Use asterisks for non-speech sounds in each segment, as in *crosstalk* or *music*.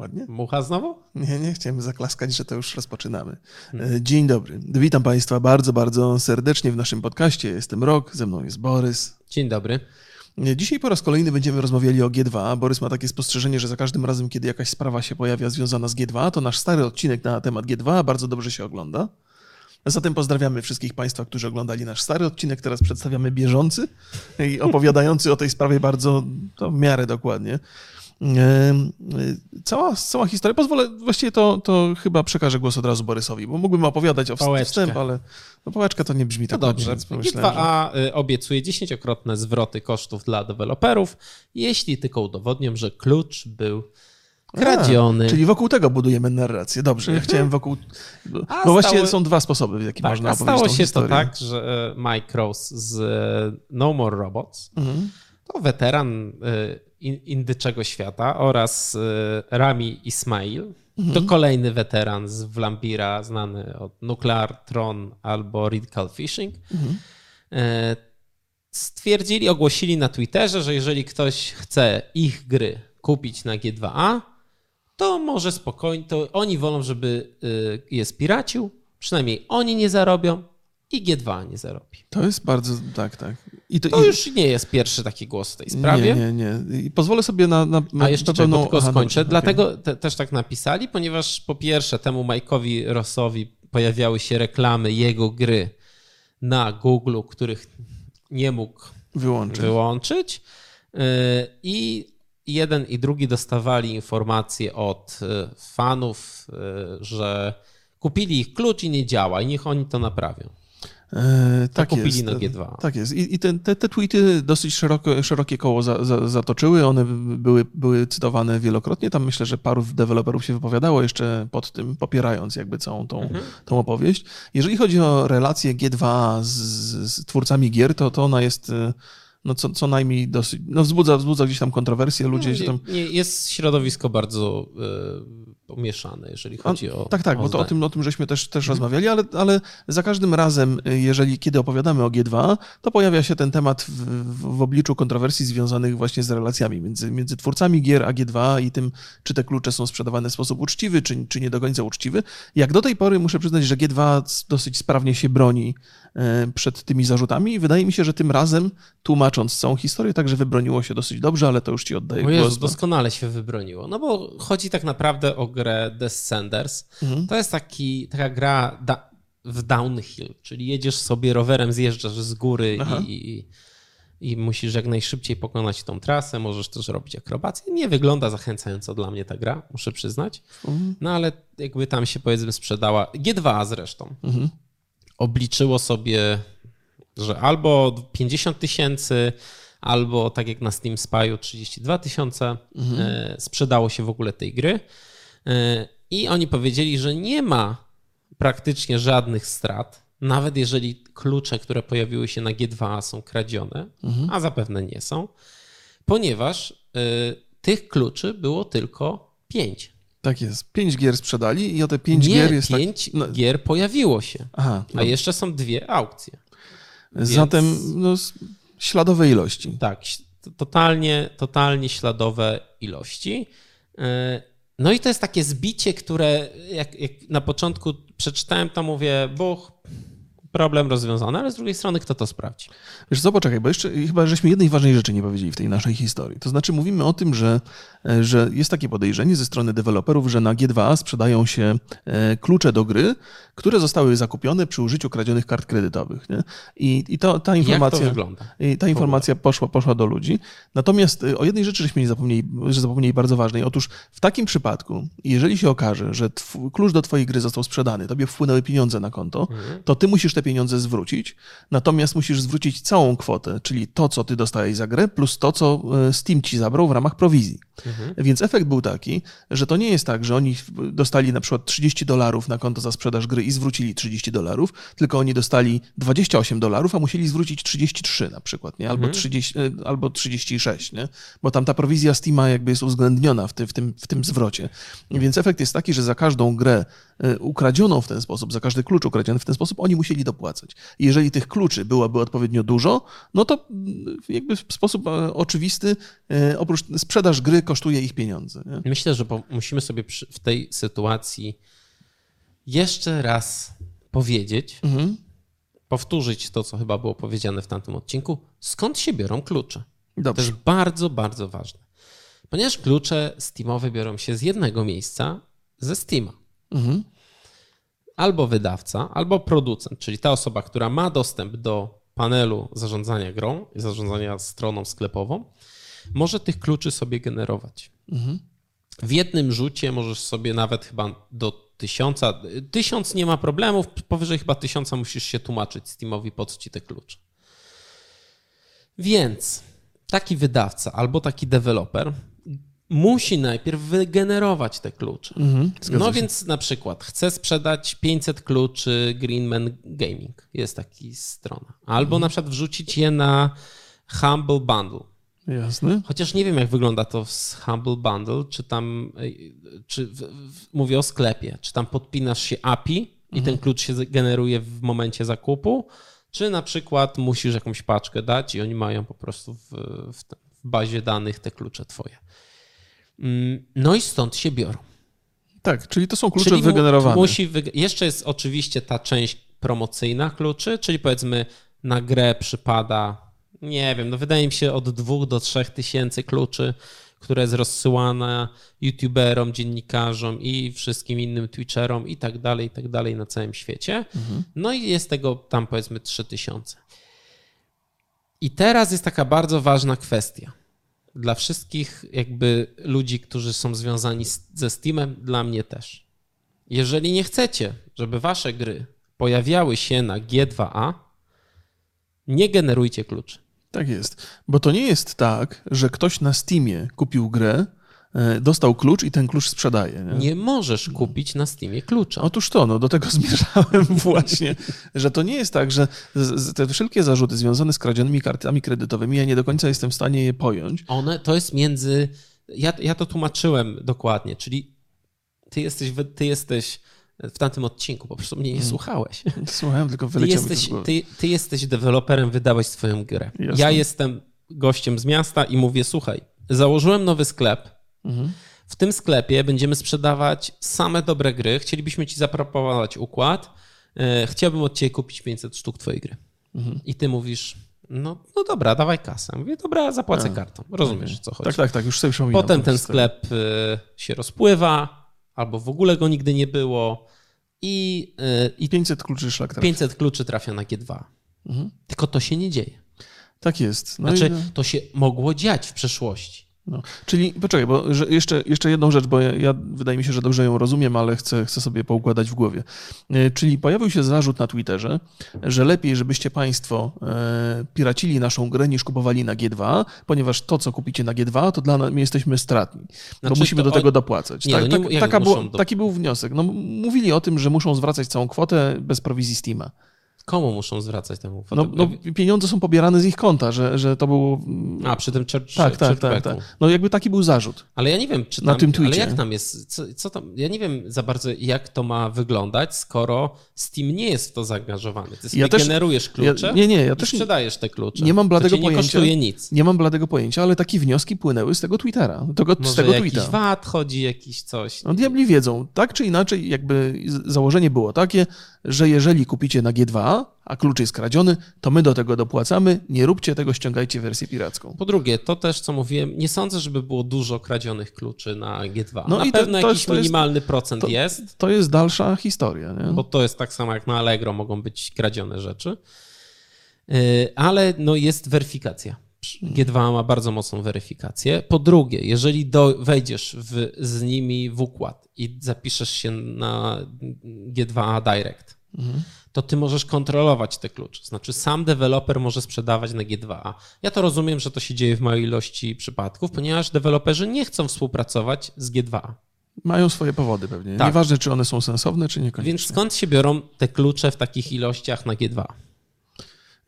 Ładnie? Mucha znowu? Nie, nie chciałem zaklaskać, że to już rozpoczynamy. E, Dzień dobry. Witam Państwa bardzo, bardzo serdecznie w naszym podcaście. Jestem Rok, ze mną jest Borys. Dzień dobry. E, Dzisiaj po raz kolejny będziemy rozmawiali o G2. Borys ma takie spostrzeżenie, że za każdym razem, kiedy jakaś sprawa się pojawia związana z G2, to nasz stary odcinek na temat G2 bardzo dobrze się ogląda. Zatem pozdrawiamy wszystkich Państwa, którzy oglądali nasz stary odcinek. Teraz przedstawiamy bieżący i opowiadający o tej sprawie bardzo, to w miarę dokładnie. E, Cała, cała historia, pozwolę, właściwie to, to chyba przekażę głos od razu Borysowi, bo mógłbym opowiadać o wstęp, ale no, pałeczka to nie brzmi No tak ładnie, dobrze. więc pomyślałem, że... G2A y, obiecuje dziesięciokrotne zwroty kosztów dla deweloperów, jeśli tylko udowodnią, że klucz był kradziony. A, czyli wokół tego budujemy narrację. Dobrze, ja chciałem wokół... Bo, Mhm. Stało- są dwa sposoby, w jaki tak, można opowiedzieć stało się historię. to tak, że e, Mike Rose z e, No More Robots Mhm. to weteran indyczego świata oraz e, Rami Ismail Mhm. to kolejny weteran z Vlambira znany od Nuclear Tron albo Radical Fishing. Mhm. E, Stwierdzili, ogłosili na Twitterze, że jeżeli ktoś chce ich gry kupić na G2A, to może spokojnie, to oni wolą, żeby y, je spiracił, przynajmniej oni nie zarobią i G2 nie zarobi. To jest bardzo... Tak, tak. I To i- już nie jest pierwszy taki głos w tej sprawie. Nie, nie, nie. I pozwolę sobie na... na, na A jeszcze pewną- tylko Aha, skończę. dobrze, Dlatego te, też tak napisali, ponieważ po pierwsze temu Mike'owi Rossowi pojawiały się reklamy jego gry na Google, których nie mógł. Wyłączę. wyłączyć. Yy, I jeden i drugi dostawali informacje od yy, fanów, yy, że kupili ich klucz i nie działa i niech oni to naprawią. E, tak kupili jest. na G2. Tak jest. I, i te, te, te tweety dosyć szeroko, szerokie koło za, za, zatoczyły. One były, były cytowane wielokrotnie. Tam myślę, że paru deweloperów się wypowiadało jeszcze pod tym, popierając jakby całą tą, Mhm. tą opowieść. Jeżeli chodzi o relację G2 z, z twórcami gier, to, to ona jest e, no co, co najmniej dosyć, no wzbudza, wzbudza gdzieś tam kontrowersje, ludzie się tam... Nie- Jest środowisko bardzo yy, pomieszane, jeżeli chodzi o. Tak, tak, bo to o tym, o tym żeśmy też, też rozmawiali, ale, ale za każdym razem, y, jeżeli kiedy opowiadamy o G2, to pojawia się ten temat w, w, obliczu kontrowersji związanych właśnie z relacjami między, między twórcami gier a G2 i tym, czy te klucze są sprzedawane w sposób uczciwy, czy, czy nie do końca uczciwy. Jak do tej pory muszę przyznać, że G2 dosyć sprawnie się broni przed tymi zarzutami i wydaje mi się, że tym razem, tłumacząc całą historię, także wybroniło się dosyć dobrze, ale to już ci oddaję Jezu, głos. doskonale się wybroniło. No bo chodzi tak naprawdę o grę Descenders. Mhm. To jest taki, taka gra da, w downhill, czyli jedziesz sobie rowerem, zjeżdżasz z góry i, i, i musisz jak najszybciej pokonać tą trasę. Możesz też robić akrobację. Nie wygląda zachęcająco dla mnie ta gra, muszę przyznać. Mhm. No ale jakby tam się powiedzmy sprzedała, G2 zresztą, Mhm. Obliczyło sobie, że albo 50 tysięcy, albo tak jak na Steam Spy'u 32 tysiące e, sprzedało się w ogóle tej gry. E, I oni powiedzieli, że nie ma praktycznie żadnych strat, nawet jeżeli klucze, które pojawiły się na G2 są kradzione, a zapewne nie są, ponieważ e, tych kluczy było tylko 5. Tak jest. Pięć gier sprzedali i o te pięć Nie, gier jest tak... 5 no- gier pojawiło się. Aha, A jeszcze są dwie aukcje. Zatem no, śladowe ilości. Tak, totalnie, totalnie śladowe ilości. E, No i to jest takie zbicie, które jak, jak na początku przeczytałem, to mówię, buch, problem rozwiązany, ale z drugiej strony kto to sprawdzi? Wiesz co, poczekaj, bo jeszcze chyba żeśmy jednej ważnej rzeczy nie powiedzieli w tej naszej historii. To znaczy mówimy o tym, że, e, że jest takie podejrzenie ze strony deweloperów, że na G2 sprzedają się e, klucze do gry, które zostały zakupione przy użyciu kradzionych kart kredytowych. Nie? I, i to, ta Jak to informacja... wygląda? I ta informacja poszła, poszła do ludzi. Natomiast y, o jednej rzeczy żeśmy nie zapomnieli, że zapomnieli bardzo ważnej. Otóż w takim przypadku, jeżeli się okaże, że klucz do twojej gry został sprzedany, tobie wpłynęły pieniądze na konto, to ty musisz te pieniądze zwrócić, natomiast musisz zwrócić całą kwotę, czyli to, co ty dostałeś za grę, plus to, co y, Steam ci zabrał w ramach prowizji. Więc efekt był taki, że to nie jest tak, że oni dostali na przykład 30 dolarów na konto za sprzedaż gry i zwrócili 30 dolarów, tylko oni dostali 28 dolarów, a musieli zwrócić 33 na przykład, nie? Albo, 30, e, albo 36, nie? Bo tam ta prowizja Steama jakby jest uwzględniona w, ty, w, tym, w tym zwrocie. Więc efekt jest taki, że za każdą grę e, ukradzioną w ten sposób, za każdy klucz ukradziony w ten sposób, oni musieli dopłacać. Jeżeli tych kluczy byłoby odpowiednio dużo, no to mm, jakby w sposób e, oczywisty, e, oprócz sprzedaż gry kosztuje ich pieniądze. Nie? Myślę, że musimy sobie przy, w tej sytuacji jeszcze raz powiedzieć, Mhm. powtórzyć to, co chyba było powiedziane w tamtym odcinku, skąd się biorą klucze. To Dobrze. jest bardzo, bardzo ważne. Ponieważ klucze Steamowe biorą się z jednego miejsca, ze Steama. Mhm. Albo wydawca, albo producent, czyli ta osoba, która ma dostęp do panelu zarządzania grą i zarządzania stroną sklepową, może tych kluczy sobie generować. W jednym rzucie możesz sobie nawet chyba do tysiąca, tysiąc nie ma problemów, powyżej chyba tysiąca musisz się tłumaczyć Steamowi, po co ci te klucze. Więc taki wydawca albo taki deweloper musi najpierw wygenerować te klucze. Mhm. No się. więc na przykład chcę sprzedać 500 kluczy Greenman Gaming. Jest taki strona. Albo Mhm. na przykład wrzucić je na Humble Bundle. Jasne. Chociaż nie wiem, jak wygląda to z Humble Bundle, czy tam, ej, czy w, w, mówię o sklepie, czy tam podpinasz się API i ten klucz się generuje w momencie zakupu, czy na przykład musisz jakąś paczkę dać i oni mają po prostu w, w, w bazie danych te klucze twoje. Mm, No i stąd się biorą. Tak, czyli to są klucze Czyli wygenerowane. Musi wyge- Jeszcze jest oczywiście ta część promocyjna kluczy, czyli powiedzmy na grę przypada, nie wiem, no wydaje mi się od dwóch do trzech tysięcy kluczy, które jest rozsyłane youtuberom, dziennikarzom i wszystkim innym twitcherom i tak dalej, i tak dalej na całym świecie. No i jest tego tam powiedzmy trzy tysiące. I teraz jest taka bardzo ważna kwestia dla wszystkich jakby ludzi, którzy są związani z, ze Steamem, dla mnie też. Jeżeli nie chcecie, żeby wasze gry pojawiały się na G2A, nie generujcie kluczy. Tak jest. Bo to nie jest tak, że ktoś na Steamie kupił grę, dostał klucz i ten klucz sprzedaje. Nie? Nie możesz kupić na Steamie klucza. Otóż to, no do tego *laughs* zmierzałem właśnie, że to nie jest tak, że te wszelkie zarzuty związane z kradzionymi kartami kredytowymi, ja nie do końca jestem w stanie je pojąć. One to jest między. Ja, ja to tłumaczyłem dokładnie, czyli ty jesteś, ty jesteś w tamtym odcinku, po prostu mnie nie słuchałeś. *laughs* Słuchałem, tylko Ty wyleciał z jesteś, ty, ty jesteś deweloperem, wydałeś swoją grę. Jasne. Ja jestem gościem z miasta i mówię: Słuchaj, założyłem nowy sklep. Mhm. W tym sklepie będziemy sprzedawać same dobre gry. Chcielibyśmy ci zaproponować układ. E, Chciałbym od ciebie kupić 500 sztuk twojej gry. Mhm. I ty mówisz: No, no dobra, dawaj kasę. Mówię: Dobra, zapłacę kartą. Rozumiesz, co chodzi. Tak, tak, tak, już sobie przypominam. Potem ten sklep y, się rozpływa, albo w ogóle go nigdy nie było i, y, i 500 kluczy szlak trafia. 500 kluczy trafia na G2. Mhm. Tylko to się nie dzieje. Tak jest. No Znaczy, i, to się mogło dziać w przeszłości. No. Czyli poczekaj, bo jeszcze, jeszcze jedną rzecz, bo ja, ja wydaje mi się, że dobrze ją rozumiem, ale chcę, chcę sobie poukładać w głowie. E, Czyli pojawił się zarzut na Twitterze, że lepiej, żebyście Państwo e, piracili naszą grę niż kupowali na G2, ponieważ to, co kupicie na G2, to dla nas my jesteśmy stratni, bo Znaczy, musimy to do tego on- dopłacać. Nie, tak, no nie tak, taka było, do- Taki był wniosek. No, mówili o tym, że muszą zwracać całą kwotę bez prowizji Steama. Komu muszą zwracać temu No, no, pieniądze są pobierane z ich konta, że, że to było... A, przy tym church, Tak, tak, tak, tak. No jakby taki był zarzut. Ale ja nie wiem, czy Na tam, tym ale tweetie. jak tam jest, co, co tam, ja nie wiem za bardzo, jak to ma wyglądać, skoro Steam nie jest w to zaangażowany. Ty Ja też- generujesz klucze Ja, nie, nie, ja też sprzedajesz te klucze. nie mam bladego nie pojęcia. kosztuje nic. nie mam bladego pojęcia, ale takie wnioski płynęły z tego Twittera, tego, z Może tego jakiś tweeta. VAT chodzi, jakiś coś. No diabli wiedzą, tak czy inaczej jakby z- założenie było takie, że jeżeli kupicie na G2, a klucz jest kradziony, to my do tego dopłacamy, nie róbcie tego, ściągajcie wersję piracką. Po drugie, to też, co mówiłem, nie sądzę, żeby było dużo kradzionych kluczy na G2. No na i pewno to jakiś jest- to jest- minimalny procent to- jest, To jest dalsza historia, nie? bo to jest tak samo jak na Allegro mogą być kradzione rzeczy. Yy, Ale no jest weryfikacja. G2 ma bardzo mocną weryfikację. Po drugie, jeżeli do, wejdziesz w, z nimi w układ i zapiszesz się na G2A Direct, to ty możesz kontrolować te klucze. Znaczy sam deweloper może sprzedawać na G2A. Ja to rozumiem, że to się dzieje w małej ilości przypadków, ponieważ deweloperzy nie chcą współpracować z G2A. Mają swoje powody pewnie. Tak. Nieważne, czy one są sensowne, czy niekoniecznie. Więc skąd się biorą te klucze w takich ilościach na G2?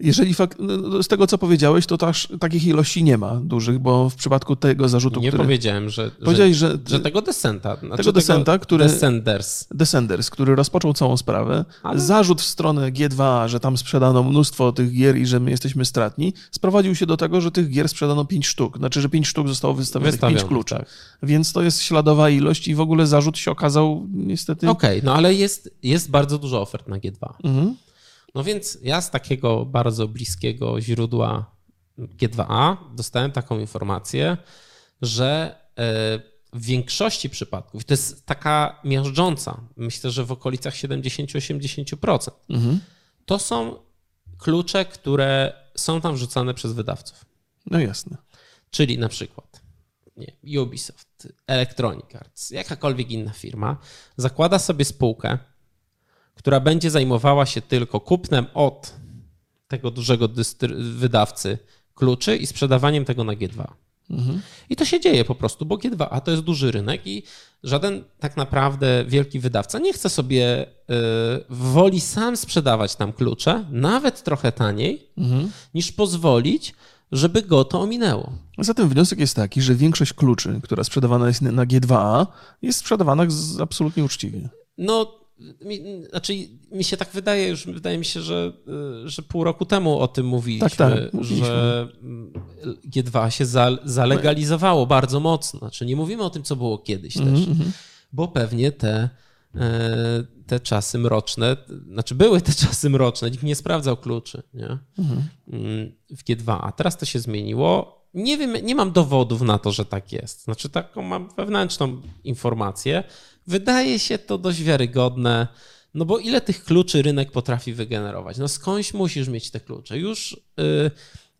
Jeżeli fakt, no, z tego, co powiedziałeś, to takich ilości nie ma dużych, bo w przypadku tego zarzutu, Nie który... powiedziałem, że, Powiedziałeś, że, że, tego Descenta. Znaczy tego Descenta, który... Descenders. Descenders, który rozpoczął całą sprawę. Ale- Zarzut w stronę G2, że tam sprzedano mnóstwo tych gier i że my jesteśmy stratni, sprowadził się do tego, że tych gier sprzedano 5 sztuk. Znaczy, że 5 sztuk zostało wystawionych, 5 Wystawionych, kluczy. tak. Więc to jest śladowa ilość i w ogóle zarzut się okazał niestety... Okej, no ale jest, jest bardzo dużo ofert na G2. Mhm. No więc ja z takiego bardzo bliskiego źródła G2A dostałem taką informację, że e, w większości przypadków, to jest taka miażdżąca, myślę, że w okolicach 70-80%, Mhm. to są klucze, które są tam wrzucane przez wydawców. No jasne. Czyli na przykład nie, Ubisoft, Electronic Arts, jakakolwiek inna firma zakłada sobie spółkę, która będzie zajmowała się tylko kupnem od tego dużego wydawcy kluczy i sprzedawaniem tego na G2. Mhm. I to się dzieje po prostu, bo G2A to jest duży rynek i żaden tak naprawdę wielki wydawca nie chce sobie y, woli sam sprzedawać tam klucze, nawet trochę taniej, Mhm. niż pozwolić, żeby go to ominęło. Zatem wniosek jest taki, że większość kluczy, która sprzedawana jest na G2A, jest sprzedawana absolutnie uczciwie. No, mi, znaczy mi się tak wydaje, już wydaje mi się, że, że pół roku temu o tym mówiliśmy, Tak, tak, mówiliśmy. że mm, G2 się za, zalegalizowało bardzo mocno. Znaczy nie mówimy o tym, co było kiedyś też, Mhm, mhm. bo pewnie te, e, te czasy mroczne, znaczy były te czasy mroczne, nikt nie sprawdzał kluczy nie? Mhm. Mm, w G2, a teraz to się zmieniło. Nie wiem, nie mam dowodów na to, że tak jest. Znaczy taką mam wewnętrzną informację. Wydaje się to dość wiarygodne, no bo ile tych kluczy rynek potrafi wygenerować? No skądś musisz mieć te klucze. Już y,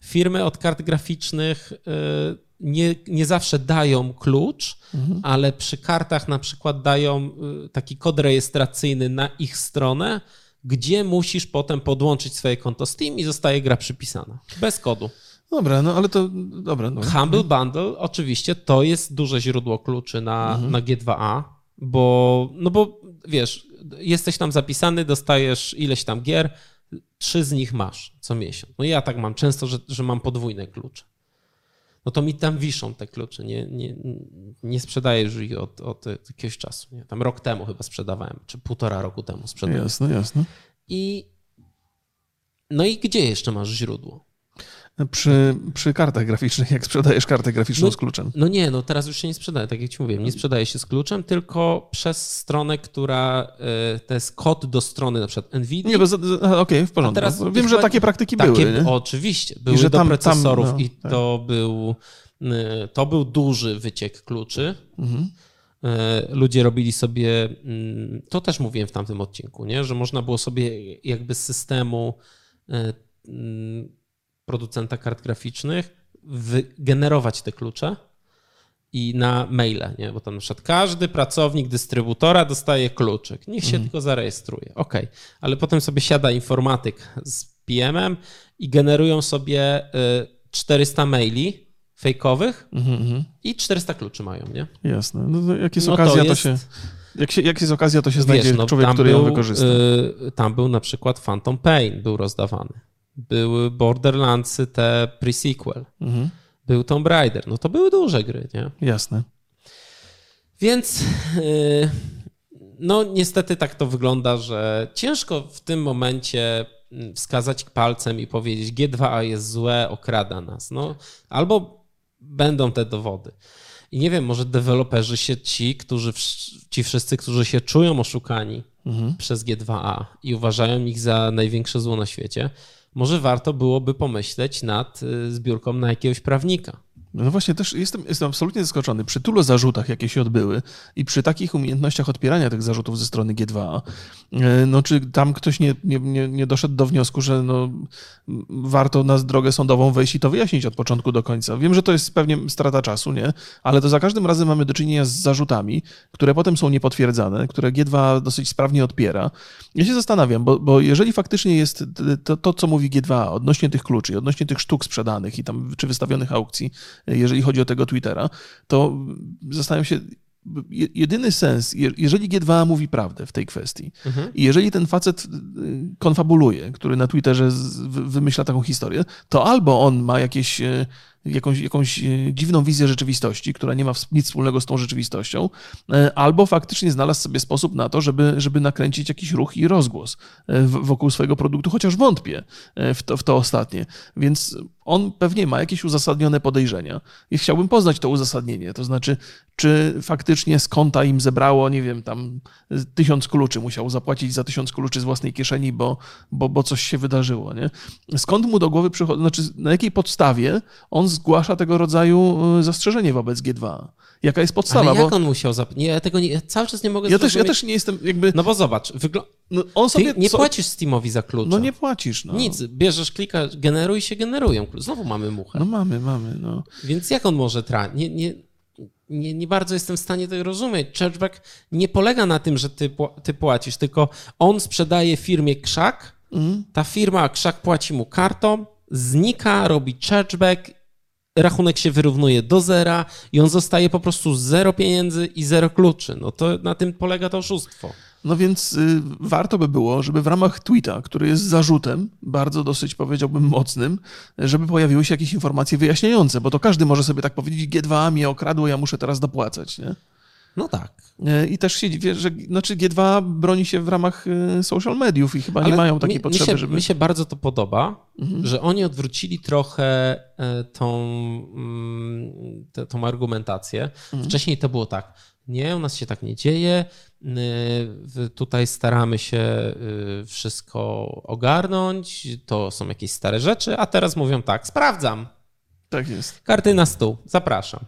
firmy od kart graficznych y, nie, nie zawsze dają klucz, ale przy kartach na przykład dają y, taki kod rejestracyjny na ich stronę, gdzie musisz potem podłączyć swoje konto Steam i zostaje gra przypisana. Bez kodu. Dobra, no ale to... Dobra, no. Humble Bundle oczywiście to jest duże źródło kluczy na, na G2A, bo, no bo wiesz, jesteś tam zapisany, dostajesz ileś tam gier, trzy z nich masz co miesiąc. No ja tak mam często, że, że mam podwójne klucze. No to mi tam wiszą te klucze, nie, nie, nie sprzedaję już ich od, od jakiegoś czasu. Nie? Tam rok temu chyba sprzedawałem, czy półtora roku temu sprzedałem. Jasne, jasne. I no i gdzie jeszcze masz źródło? Przy, przy kartach graficznych, jak sprzedajesz kartę graficzną No- z kluczem. No nie, no teraz już się nie sprzedaje, tak jak ci mówiłem, nie sprzedaje się z kluczem, tylko przez stronę, która y, to jest kod do strony na przykład NVIDIA. Nie, bo okej, w porządku. teraz Wiem, że takie praktyki Takie, były, nie? Oczywiście, były że do tam- tam, procesorów no, i tak. to był, y, to był duży wyciek kluczy. Mhm. Y, Ludzie robili sobie, mm, to też mówiłem w tamtym odcinku, nie? że można było sobie jakby z systemu mm, producenta kart graficznych wygenerować te klucze i na maile, nie? bo tam na przykład każdy pracownik dystrybutora dostaje kluczyk, niech się tylko zarejestruje. OK, ale potem sobie siada informatyk z PM-em i generują sobie y, 400 maili fejkowych Mhm, mhm. i 400 kluczy mają, nie? Jasne. No, to jak jest No okazja, to, jest- się... Jak, się... jak jest okazja, to się znajdzie Wiesz, no, człowiek, który ją był, wykorzysta. y, tam był na przykład Phantom Pain, był rozdawany. Były Borderlandsy, te pre-sequel. Mhm. Był Tomb Raider. No to były duże gry, nie? Jasne. Więc y, no niestety tak to wygląda, że ciężko w tym momencie mm, wskazać palcem i powiedzieć G2A jest złe, okrada nas. No, albo będą te dowody. I nie wiem, może deweloperzy się ci, którzy, ci wszyscy, którzy się czują oszukani Mhm. przez G2A i uważają ich za największe zło na świecie, może warto byłoby pomyśleć nad y, zbiórką na jakiegoś prawnika. No właśnie, też jestem, jestem absolutnie zaskoczony. Przy tylu zarzutach, jakie się odbyły i przy takich umiejętnościach odpierania tych zarzutów ze strony G2A, e, no czy tam ktoś nie, nie, nie, doszedł do wniosku, że no, warto na drogę sądową wejść i to wyjaśnić od początku do końca. Wiem, że to jest pewnie strata czasu, nie? Ale to za każdym razem mamy do czynienia z zarzutami, które potem są niepotwierdzane, które G2 dosyć sprawnie odpiera. Ja się zastanawiam, bo, bo jeżeli faktycznie jest to, to, co mówi G2 odnośnie tych kluczy, odnośnie tych sztuk sprzedanych i tam czy wystawionych aukcji, jeżeli chodzi o tego Twittera, to zastanawiam się, je- jedyny sens, je- jeżeli G2A mówi prawdę w tej kwestii i jeżeli ten facet y, konfabuluje, który na Twitterze wymyśla taką historię, to albo on ma jakieś, y, jakąś, jakąś y, dziwną wizję rzeczywistości, która nie ma nic wspólnego z tą rzeczywistością, y, albo faktycznie znalazł sobie sposób na to, żeby, żeby nakręcić jakiś ruch i rozgłos w- wokół swojego produktu, chociaż wątpię w to, w to ostatnie. Więc on pewnie ma jakieś uzasadnione podejrzenia i chciałbym poznać to uzasadnienie. To znaczy, czy faktycznie z konta im zebrało, nie wiem, tam tysiąc kluczy, musiał zapłacić za tysiąc kluczy z własnej kieszeni, bo, bo, bo coś się wydarzyło. Nie? Skąd mu do głowy przychodzi, znaczy na jakiej podstawie on zgłasza tego rodzaju y, zastrzeżenie wobec G2? Jaka jest podstawa? Ale jak bo on musiał zap... Nie, ja tego nie, ja cały czas nie mogę ja, też, ja zrozumieć. też nie jestem jakby. No bo zobacz, wygl... No, on ty sobie nie co- płacisz Steamowi za klucze. No nie płacisz. No. Nic, bierzesz klika, generuj się generują. klucze. Znowu mamy muchę. No mamy, mamy. No. Więc jak on może tra... Nie, nie, nie, nie bardzo jestem w stanie tego rozumieć. Churchback nie polega na tym, że ty, ty płacisz, tylko on sprzedaje firmie krzak, Mhm. ta firma krzak płaci mu kartą, znika, robi chargeback, rachunek się wyrównuje do zera i on zostaje po prostu zero pieniędzy i zero kluczy. No to na tym polega to oszustwo. No więc y, warto by było, żeby w ramach tweeta, który jest zarzutem, bardzo dosyć powiedziałbym mocnym, żeby pojawiły się jakieś informacje wyjaśniające, bo to każdy może sobie tak powiedzieć, G2A mnie okradło, ja muszę teraz dopłacać. Nie? No tak. Y, I też się dziwię, że znaczy G2 broni się w ramach y, social mediów i chyba nie Ale mają takiej mi, potrzeby, mi się, żeby... Mi się bardzo to podoba, że oni odwrócili trochę e, tą, mm, tą argumentację. Wcześniej to było tak, nie, u nas się tak nie dzieje, tutaj staramy się wszystko ogarnąć, to są jakieś stare rzeczy, a teraz mówią tak, sprawdzam, Tak jest. karty na stół, zapraszam.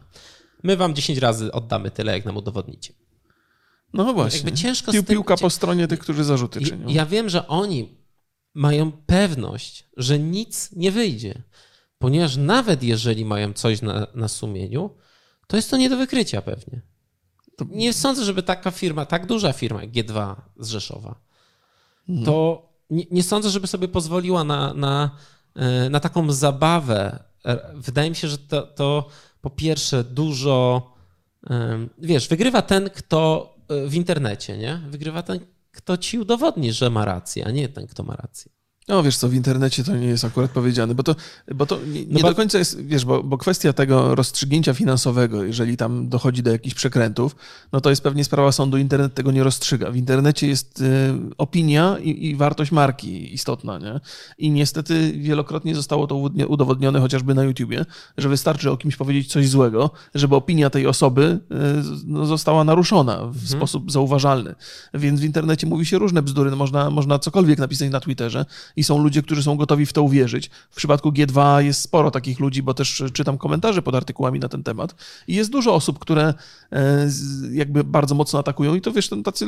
My wam 10 razy oddamy tyle, jak nam udowodnicie. No właśnie. Jakby ciężko Pił, piłka po stronie tych, którzy zarzuty czynią. Ja wiem, że oni mają pewność, że nic nie wyjdzie, ponieważ nawet jeżeli mają coś na, na sumieniu, to jest to nie do wykrycia pewnie. To- Nie sądzę, żeby taka firma, tak duża firma jak G2 z Rzeszowa, Mhm. to nie, nie sądzę, żeby sobie pozwoliła na, na, e, na taką zabawę. E, Wydaje mi się, że to, to po pierwsze dużo, wiesz, wygrywa ten, kto e, w internecie, nie? Wygrywa ten, kto ci udowodni, że ma rację, a nie ten, kto ma rację. No wiesz co, w internecie to nie jest akurat powiedziane, bo to, bo to nie, nie No do końca jest, wiesz, bo, bo kwestia tego rozstrzygnięcia finansowego, jeżeli tam dochodzi do jakichś przekrętów, no to jest pewnie sprawa sądu, internet tego nie rozstrzyga. W internecie jest y, opinia i, i wartość marki istotna, nie? I niestety wielokrotnie zostało to udowodnione chociażby na YouTubie, że wystarczy o kimś powiedzieć coś złego, żeby opinia tej osoby y, no, została naruszona w sposób zauważalny. Więc w internecie mówi się różne bzdury, no można, można cokolwiek napisać na Twitterze i są ludzie, którzy są gotowi w to uwierzyć. W przypadku G2 jest sporo takich ludzi, bo też czytam komentarze pod artykułami na ten temat i jest dużo osób, które e, jakby bardzo mocno atakują i to wiesz, tacy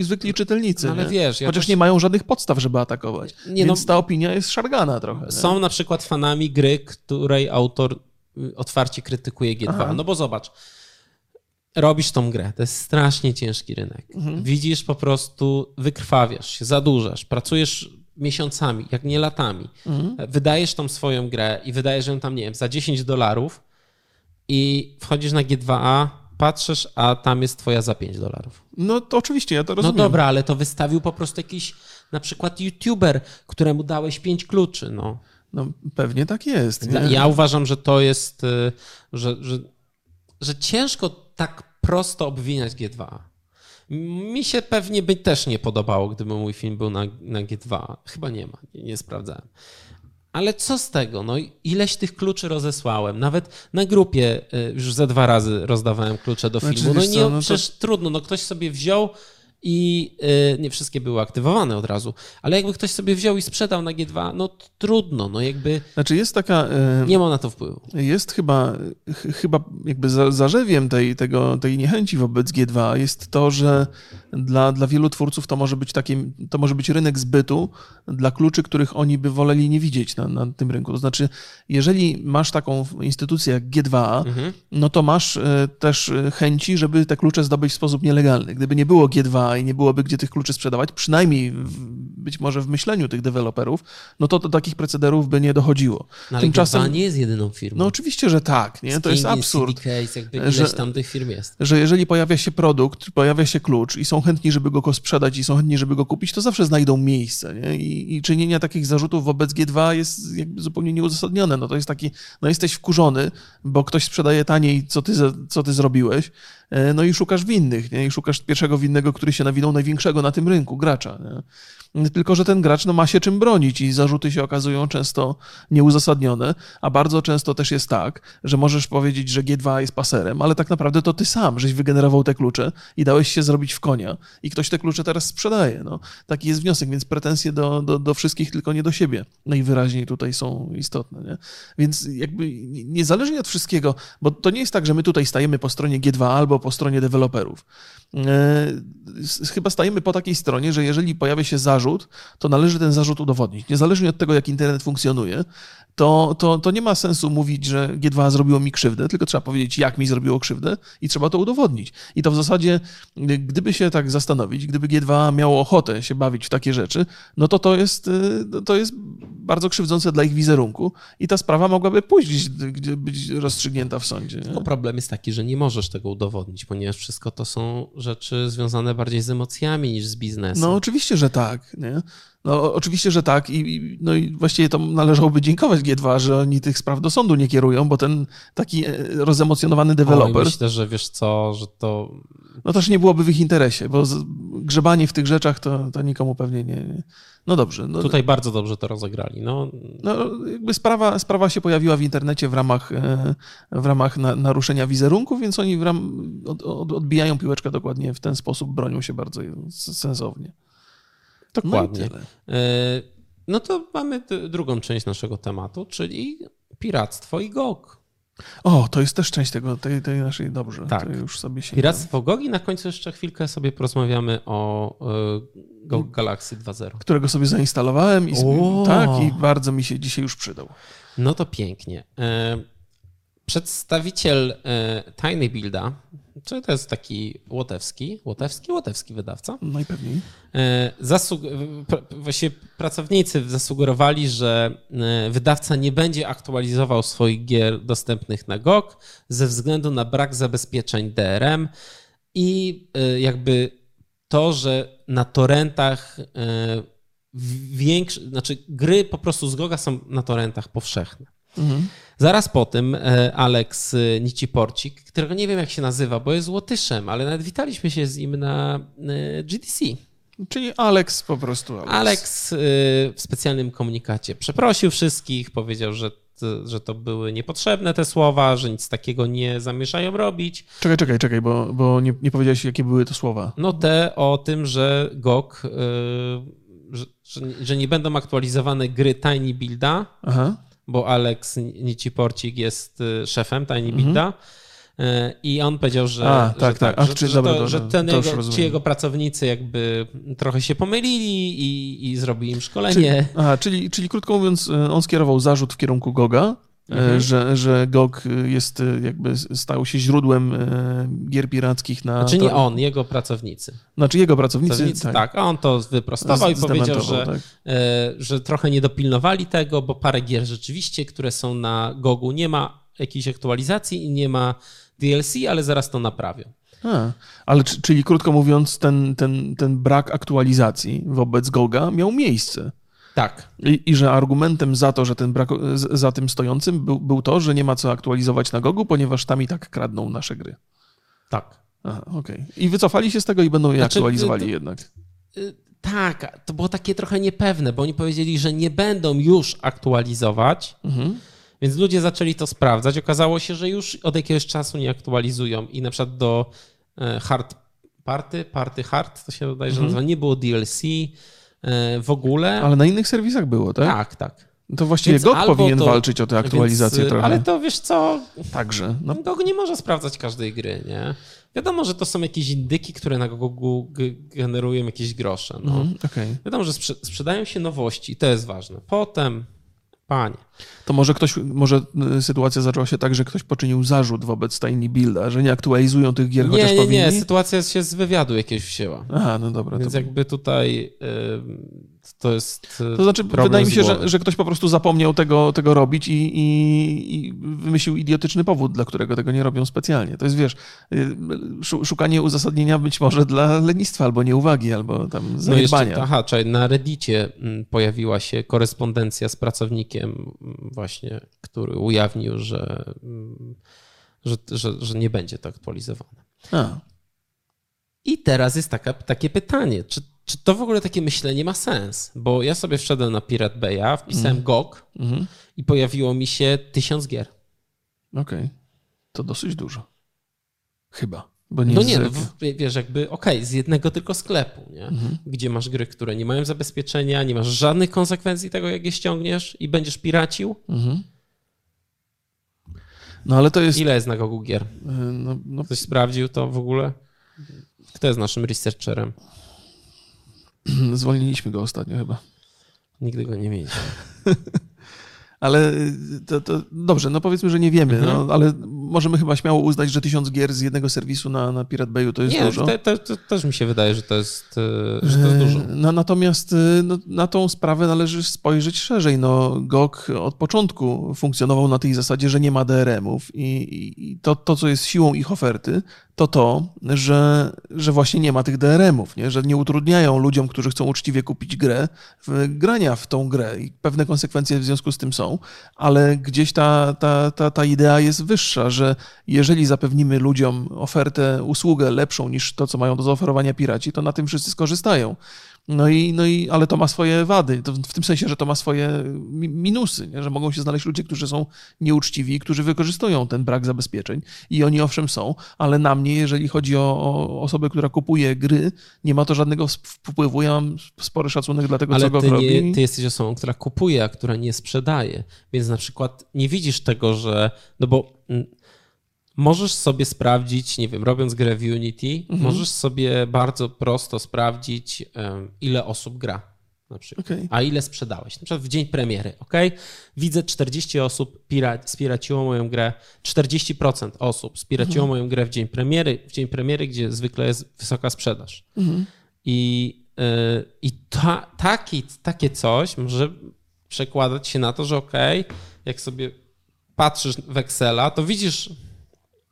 zwykli, czytelnicy, No ale nie? wiesz, ja chociaż też- nie mają żadnych podstaw, żeby atakować. Nie, Więc no- ta opinia jest szargana trochę. nie? Są na przykład fanami gry, której autor y, otwarcie krytykuje G2. Aha. No bo zobacz, robisz tą grę, to jest strasznie ciężki rynek. Mhm. Widzisz po prostu, wykrwawiasz się, zadłużasz, pracujesz miesiącami, jak nie latami. Mhm. Wydajesz tą swoją grę i wydajesz ją tam, nie wiem, za 10 dolarów i wchodzisz na G2A, patrzysz, a tam jest twoja za 5 dolarów. No to oczywiście, ja to No rozumiem. dobra, ale to wystawił po prostu jakiś na przykład youtuber, któremu dałeś 5 kluczy, no. No, pewnie tak jest. Nie? Ja uważam, że to jest, y, że, że, że ciężko tak prosto obwiniać G2. Mi się pewnie by też nie podobało, gdyby mój film był na, na G2. Chyba nie ma, nie, nie sprawdzałem. Ale co z tego? No ileś tych kluczy rozesłałem. Nawet na grupie y, już ze dwa razy rozdawałem klucze do Znaczy, filmu. No nie, co, no to- przecież trudno. No ktoś sobie wziął i y, nie wszystkie były aktywowane od razu, ale jakby ktoś sobie wziął i sprzedał na G2, no trudno. No jakby Znaczy jest taka... e, nie ma na to wpływu. Jest chyba, ch- chyba jakby za- zarzewiem tej, tego, tej niechęci wobec G2 jest to, że dla, dla wielu twórców to może być takie, to może być rynek zbytu dla kluczy, których oni by woleli nie widzieć na, na tym rynku. To znaczy, jeżeli masz taką instytucję jak G2A, no to masz e, też e, chęci, żeby te klucze zdobyć w sposób nielegalny. Gdyby nie było G2 i nie byłoby gdzie tych kluczy sprzedawać, przynajmniej w- być może w myśleniu tych deweloperów, no to do takich procederów by nie dochodziło. No, ale Tymczasem nie jest jedyną firmą. No oczywiście, że tak, nie? To jest absurd. Case, jakby ileś że, tam tych firm jest. Że jeżeli pojawia się produkt, pojawia się klucz i są chętni, żeby go sprzedać i są chętni, żeby go kupić, to zawsze znajdą miejsce, nie? I, i czynienia takich zarzutów wobec G2 jest zupełnie nieuzasadnione. No to jest taki, no jesteś wkurzony, bo ktoś sprzedaje taniej, co ty, co ty zrobiłeś, no i szukasz winnych, nie? I szukasz pierwszego winnego, który się nawinął największego na tym rynku, gracza, nie? Tylko, że ten gracz no, ma się czym bronić i zarzuty się okazują często nieuzasadnione, a bardzo często też jest tak, że możesz powiedzieć, że G2 jest paserem, ale tak naprawdę to ty sam, żeś wygenerował te klucze i dałeś się zrobić w konia i ktoś te klucze teraz sprzedaje. No, taki jest wniosek, więc pretensje do, do, do wszystkich, tylko nie do siebie najwyraźniej tutaj są istotne. Nie? Więc jakby niezależnie od wszystkiego, bo to nie jest tak, że my tutaj stajemy po stronie G2 albo po stronie deweloperów. E, chyba stajemy po takiej stronie, że jeżeli pojawia się zarzut, to należy ten zarzut udowodnić. Niezależnie od tego, jak internet funkcjonuje, to, to, to nie ma sensu mówić, że G2 zrobiło mi krzywdę, tylko trzeba powiedzieć, jak mi zrobiło krzywdę i trzeba to udowodnić. I to w zasadzie, gdyby się tak zastanowić, gdyby G2 miało ochotę się bawić w takie rzeczy, no to to jest, y, to jest bardzo krzywdzące dla ich wizerunku i ta sprawa mogłaby później być rozstrzygnięta w sądzie. No problem jest taki, że nie możesz tego udowodnić, ponieważ wszystko to są rzeczy związane bardziej z emocjami niż z biznesem. No oczywiście, że tak. Nie? No oczywiście, że tak i, no i właściwie to należałoby dziękować G2, że oni tych spraw do sądu nie kierują, bo ten taki e, rozemocjonowany deweloper... Myślę, że wiesz co, że to... No też nie byłoby w ich interesie, bo grzebanie w tych rzeczach to, to nikomu pewnie nie... No dobrze. No, Tutaj bardzo dobrze to rozegrali. No, no jakby sprawa, sprawa się pojawiła w internecie w ramach, e, w ramach na, naruszenia wizerunku, więc oni ram, od, od, odbijają piłeczkę dokładnie w ten sposób, bronią się bardzo sensownie. Dokładnie. No, e, no to mamy drugą część naszego tematu, czyli piractwo i GOG. O, to jest też część tego, tej, tej naszej, dobrze, tak. już sobie się... Piractwo GOG i na końcu jeszcze chwilkę sobie porozmawiamy o e, GOG Galaxy 2.0. Którego sobie zainstalowałem i, tak, i bardzo mi się dzisiaj już przydał. No to pięknie. E, przedstawiciel Tiny Builda, czy to jest taki łotewski, łotewski, łotewski wydawca. Najpewniej. E, zasług... Właśnie pracownicy zasugerowali, że e, wydawca nie będzie aktualizował swoich gier dostępnych na GOG ze względu na brak zabezpieczeń DRM i e, jakby to, że na torrentach większe, znaczy gry po prostu z GOGa są na torrentach powszechne. Mhm. Zaraz po tym e, Alex e, Niciporcik, którego nie wiem jak się nazywa, bo jest Łotyszem, ale nawet witaliśmy się z nim na e, GDC. Czyli Alex po prostu. Alex. Alex w specjalnym komunikacie przeprosił wszystkich, powiedział, że że to były niepotrzebne te słowa, że nic takiego nie zamierzają robić. Czekaj, czekaj, czekaj, bo, bo nie, nie powiedziałeś, jakie były to słowa. No te o tym, że GOG, yy, że, że, nie będą aktualizowane gry Tiny Builda, Aha bo Alex Niciporcik jest y, szefem Tiny mhm. Builda. Y, I on powiedział, że, A, tak, że, tak, tak. że, czy, że, dobra, to, że ten jego, ci jego pracownicy jakby trochę się pomylili i, i zrobili im szkolenie. Czyli, aha, czyli, czyli krótko mówiąc, y, on skierował zarzut w kierunku Goga, mhm. że, że GOG jest jakby stał się źródłem gier pirackich na... Znaczy nie on, jego pracownicy. Znaczy jego pracownicy, pracownicy tak. tak. a on to wyprostował i powiedział, że, tak. że trochę nie dopilnowali tego, bo parę gier rzeczywiście, które są na GOGu nie ma jakiejś aktualizacji i nie ma DLC, ale zaraz to naprawią. A, ale czyli krótko mówiąc, ten, ten, ten brak aktualizacji wobec Goga miał miejsce. Tak. I, I, że argumentem za to, że ten brak, za tym stojącym był, był to, że nie ma co aktualizować na Gogu, ponieważ tam i tak kradną nasze gry. Tak. Aha, okej. Okay. I wycofali się z tego i będą je znaczy, aktualizowali to, jednak. Y, tak, to było takie trochę niepewne, bo oni powiedzieli, że nie będą już aktualizować, mhm. więc ludzie zaczęli to sprawdzać. Okazało się, że już od jakiegoś czasu nie aktualizują i na przykład do e, hard party, party hard, to się wydaje, że mhm. nazywa, nie było DLC, w ogóle. Ale na innych serwisach było, tak? Tak, tak. To właściwie więc GOG powinien to, walczyć o tę aktualizację więc, trochę. Ale to wiesz co? Także. No. GOG nie może sprawdzać każdej gry, nie? Wiadomo, że to są jakieś indyki, które na GOGu generują jakieś grosze. No. Mm, okay. Wiadomo, że sprzedają się nowości i to jest ważne. Potem Panie. To może ktoś, może y, sytuacja zaczęła się tak, że ktoś poczynił zarzut wobec Tiny Builda, że nie aktualizują tych gier, nie, chociaż nie, powinni? Nie, nie, sytuacja się z wywiadu jakieś wzięła. Aha, no dobra. Więc to... jakby tutaj... To jest. To znaczy, wydaje mi się, że, że ktoś po prostu zapomniał tego, tego robić i, i, i, wymyślił idiotyczny powód, dla którego tego nie robią specjalnie. To jest, wiesz, y, szukanie uzasadnienia być może dla lenistwa, albo nieuwagi, albo tam zaniedbania. No jeszcze, aha, czyli na Reddicie mm, pojawiła się korespondencja z pracownikiem mm, właśnie, który ujawnił, że, mm, że, że, że nie będzie to aktualizowane. A. I teraz jest taka, takie pytanie, czy czy to w ogóle takie myślenie ma sens? Bo ja sobie wszedłem na Pirate Bay'a, wpisałem mm. GOG mm. i pojawiło mi się tysiąc gier. Okej. Okay. To dosyć dużo. Chyba. Bo nie no nie, no, wiesz, jakby okej, okay, z jednego tylko sklepu, nie? Mhm. gdzie masz gry, które nie mają zabezpieczenia, nie masz żadnych konsekwencji tego, jak je ściągniesz i będziesz piracił. Mhm. No ale to jest... Ile jest na Gogu gier? Y, no, no... Ktoś sprawdził to w ogóle? Kto jest naszym researcherem? *clears throat* Zwolniliśmy go ostatnio chyba. Nigdy go nie mieliśmy. *laughs* ale to, to, dobrze, no powiedzmy, że nie wiemy, no, mhm. no, ale możemy chyba śmiało uznać, że tysiąc gier z jednego serwisu na, na Pirate Bayu to jest nie, dużo. Nie, to, to, też mi się wydaje, że to jest, e, że to jest dużo. No, natomiast e, no, na tą sprawę należy spojrzeć szerzej. No, GOG od początku funkcjonował na tej zasadzie, że nie ma DRM-ów i, i to, to, co jest siłą ich oferty, to to, że, że właśnie nie ma tych DRM-ów, nie? że nie utrudniają ludziom, którzy chcą uczciwie kupić grę, w grania w tą grę i pewne konsekwencje w związku z tym są, ale gdzieś ta, ta, ta, ta idea jest wyższa, że jeżeli zapewnimy ludziom ofertę, usługę lepszą niż to, co mają do zaoferowania piraci, to na tym wszyscy skorzystają. No i, no i, ale to ma swoje wady, w tym sensie, że to ma swoje minusy, nie? że mogą się znaleźć ludzie, którzy są nieuczciwi, którzy wykorzystują ten brak zabezpieczeń i oni owszem są, ale na mnie, jeżeli chodzi o, o osobę, która kupuje gry, nie ma to żadnego wpływu. Ja mam spory szacunek dla tego, ale co go ty robi. Nie, ty jesteś osobą, która kupuje, a która nie sprzedaje, więc na przykład nie widzisz tego, że, no bo Możesz sobie sprawdzić, nie wiem, robiąc grę w Unity, mhm. możesz sobie bardzo prosto sprawdzić, ile osób gra. Na przykład, okay. a ile sprzedałeś. Na przykład w dzień premiery, ok? Widzę 40 osób spiraciło moją grę, 40% osób spiraciło mhm. moją grę w dzień premiery, w dzień premiery, gdzie zwykle jest wysoka sprzedaż. Mhm. I, yy, i ta, taki, takie coś może przekładać się na to, że ok, jak sobie patrzysz w Excela, to widzisz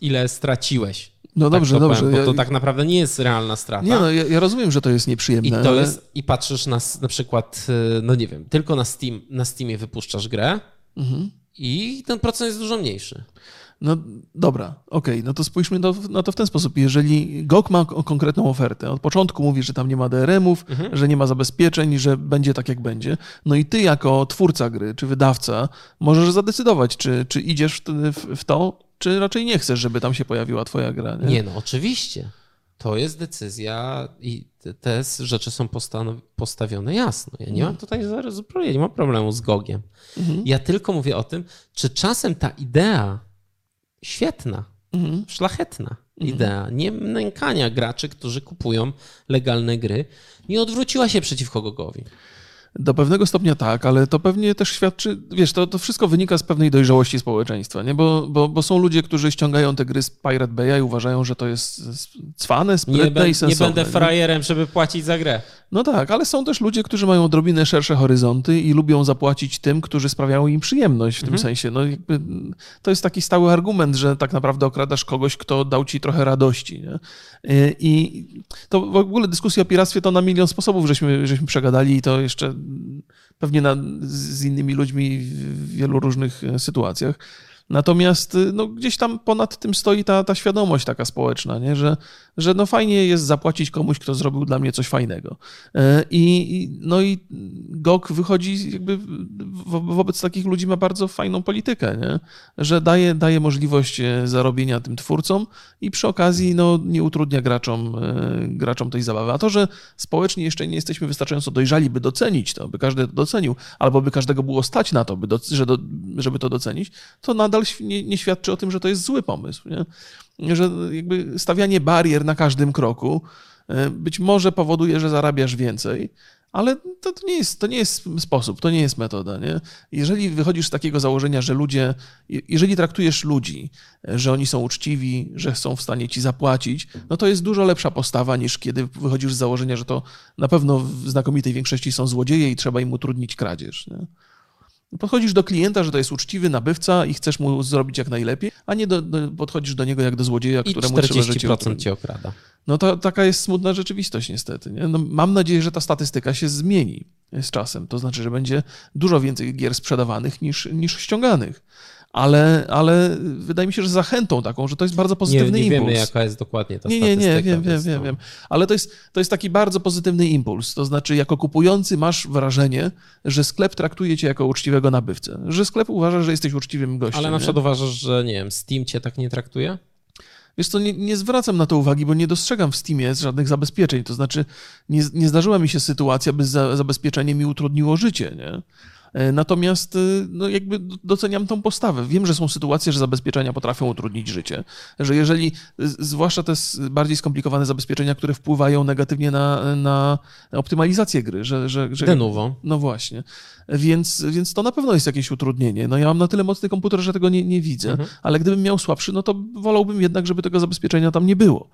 ile straciłeś. No dobrze, tak dobrze. Powiem, bo to tak naprawdę nie jest realna strata. Nie, no ja, ja rozumiem, że to jest nieprzyjemne. I to ale... jest, i patrzysz na, na przykład, y, no nie wiem, tylko na, Steam, na Steamie wypuszczasz grę mhm. i ten procent jest dużo mniejszy. No dobra, okej, okay, no to spójrzmy do, na to w ten sposób. Jeżeli GOG ma konkretną ofertę, od początku mówi, że tam nie ma DRM-ów, mhm. że nie ma zabezpieczeń, że będzie tak, jak będzie, no i ty jako twórca gry czy wydawca możesz zadecydować, czy, czy idziesz w, w to, czy raczej nie chcesz, żeby tam się pojawiła twoja gra? Nie, nie no oczywiście. To jest decyzja i te rzeczy są postawione jasno. Ja nie mam mhm. tutaj zupełnie nie mam problemu z Gogiem. Mhm. Ja tylko mówię o tym, czy czasem ta idea świetna, mhm. szlachetna mhm. idea nie nękania graczy, którzy kupują legalne gry, nie odwróciła się przeciwko Gogowi. Do pewnego stopnia tak, ale to pewnie też świadczy, wiesz, to, to wszystko wynika z pewnej dojrzałości społeczeństwa, nie? Bo, bo, bo są ludzie, którzy ściągają te gry z Pirate Bay'a i uważają, że to jest cwane, sprytne nie i sensowne. Nie będę frajerem, żeby płacić za grę. No tak, ale są też ludzie, którzy mają odrobinę szersze horyzonty i lubią zapłacić tym, którzy sprawiają im przyjemność w mhm. tym sensie. No jakby, to jest taki stały argument, że tak naprawdę okradasz kogoś, kto dał ci trochę radości. Nie? I to w ogóle dyskusja o piractwie to na milion sposobów żeśmy, żeśmy przegadali i to jeszcze pewnie na, z innymi ludźmi w wielu różnych sytuacjach. Natomiast no, gdzieś tam ponad tym stoi ta, ta świadomość taka społeczna, nie? Że, że no fajnie jest zapłacić komuś, kto zrobił dla mnie coś fajnego. E, I, no i GOG wychodzi jakby wobec takich ludzi ma bardzo fajną politykę, nie? że daje, daje możliwość e, zarobienia tym twórcom i przy okazji no, nie utrudnia graczom, e, graczom tej zabawy. A to, że społecznie jeszcze nie jesteśmy wystarczająco dojrzali, by docenić to, by każdy to docenił, albo by każdego było stać na to, by że żeby to docenić, to nadal nadal nie, nie świadczy o tym, że to jest zły pomysł. Nie? Że jakby stawianie barier na każdym kroku e, być może powoduje, że zarabiasz więcej, ale to, to, nie jest, to nie jest sposób, to nie jest metoda. Nie? Jeżeli wychodzisz z takiego założenia, że ludzie, jeżeli traktujesz ludzi, że oni są uczciwi, że są w stanie ci zapłacić, no to jest dużo lepsza postawa niż kiedy wychodzisz z założenia, że to na pewno w znakomitej większości są złodzieje i trzeba im utrudnić kradzież. Nie? Podchodzisz do klienta, że to jest uczciwy nabywca i chcesz mu zrobić jak najlepiej, a nie do, do, podchodzisz do niego jak do złodzieja, I któremu trzeba życie 40% cię okrada. No to taka jest smutna rzeczywistość niestety. Nie? No, mam nadzieję, że ta statystyka się zmieni z czasem. To znaczy, że będzie dużo więcej gier sprzedawanych niż, niż ściąganych ale, ale wydaje mi się, że zachętą taką, że to jest bardzo pozytywny nie, nie impuls. wiemy, jaka jest dokładnie ta nie, statystyka. Nie, nie, wiem, wiem, wiem, wiem. Ale to jest, to jest taki bardzo pozytywny impuls. To znaczy, jako kupujący masz wrażenie, że sklep traktuje cię jako uczciwego nabywcę. Że sklep uważa, że jesteś uczciwym gościem. Ale na przykład nie? uważasz, że nie wiem, Steam cię tak nie traktuje? Wiesz co, nie, nie, zwracam na to uwagi, bo nie dostrzegam w Steamie żadnych zabezpieczeń. To znaczy, nie, nie zdarzyła mi się sytuacja, by za, zabezpieczenie mi utrudniło życie, nie? E, natomiast e, no jakby doceniam tą postawę. Wiem, że są sytuacje, że zabezpieczenia potrafią utrudnić życie. Że jeżeli, zwłaszcza te bardziej skomplikowane zabezpieczenia, które wpływają negatywnie na, na optymalizację gry, że. że, że De novo. No właśnie. Więc, więc to na pewno jest jakieś utrudnienie. No ja mam na tyle mocny komputer, że tego nie, nie widzę, mhm. ale gdybym miał słabszy, no to wolałbym jednak, żeby tego zabezpieczenia tam nie było.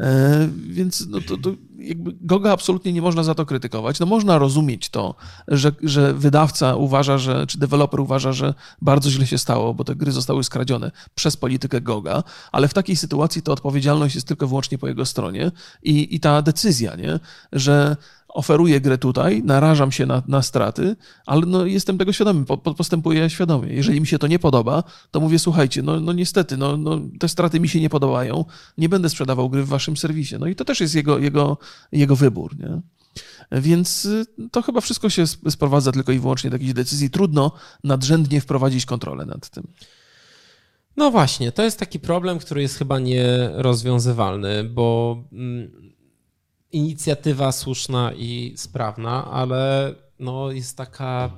E, więc no to, to jakby Goga absolutnie nie można za to krytykować. No można rozumieć to, że, że wydawca uważa, że, czy deweloper uważa, że bardzo źle się stało, bo te gry zostały skradzione przez politykę Goga, ale w takiej sytuacji to odpowiedzialność jest tylko wyłącznie po jego stronie i, i ta decyzja, nie? że oferuję grę tutaj, narażam się na, na straty, ale no jestem tego świadomy, po, postępuję świadomie. Jeżeli mi się to nie podoba, to mówię, słuchajcie, no, no niestety, no, no, te straty mi się nie podobają, nie będę sprzedawał gry w waszym serwisie. No i to też jest jego, jego, jego wybór, nie? Więc y, to chyba wszystko się sprowadza tylko i wyłącznie do jakichś decyzji. Trudno nadrzędnie wprowadzić kontrolę nad tym. No właśnie, to jest taki problem, który jest chyba nierozwiązywalny, bo mm, inicjatywa słuszna i sprawna, ale no jest taka.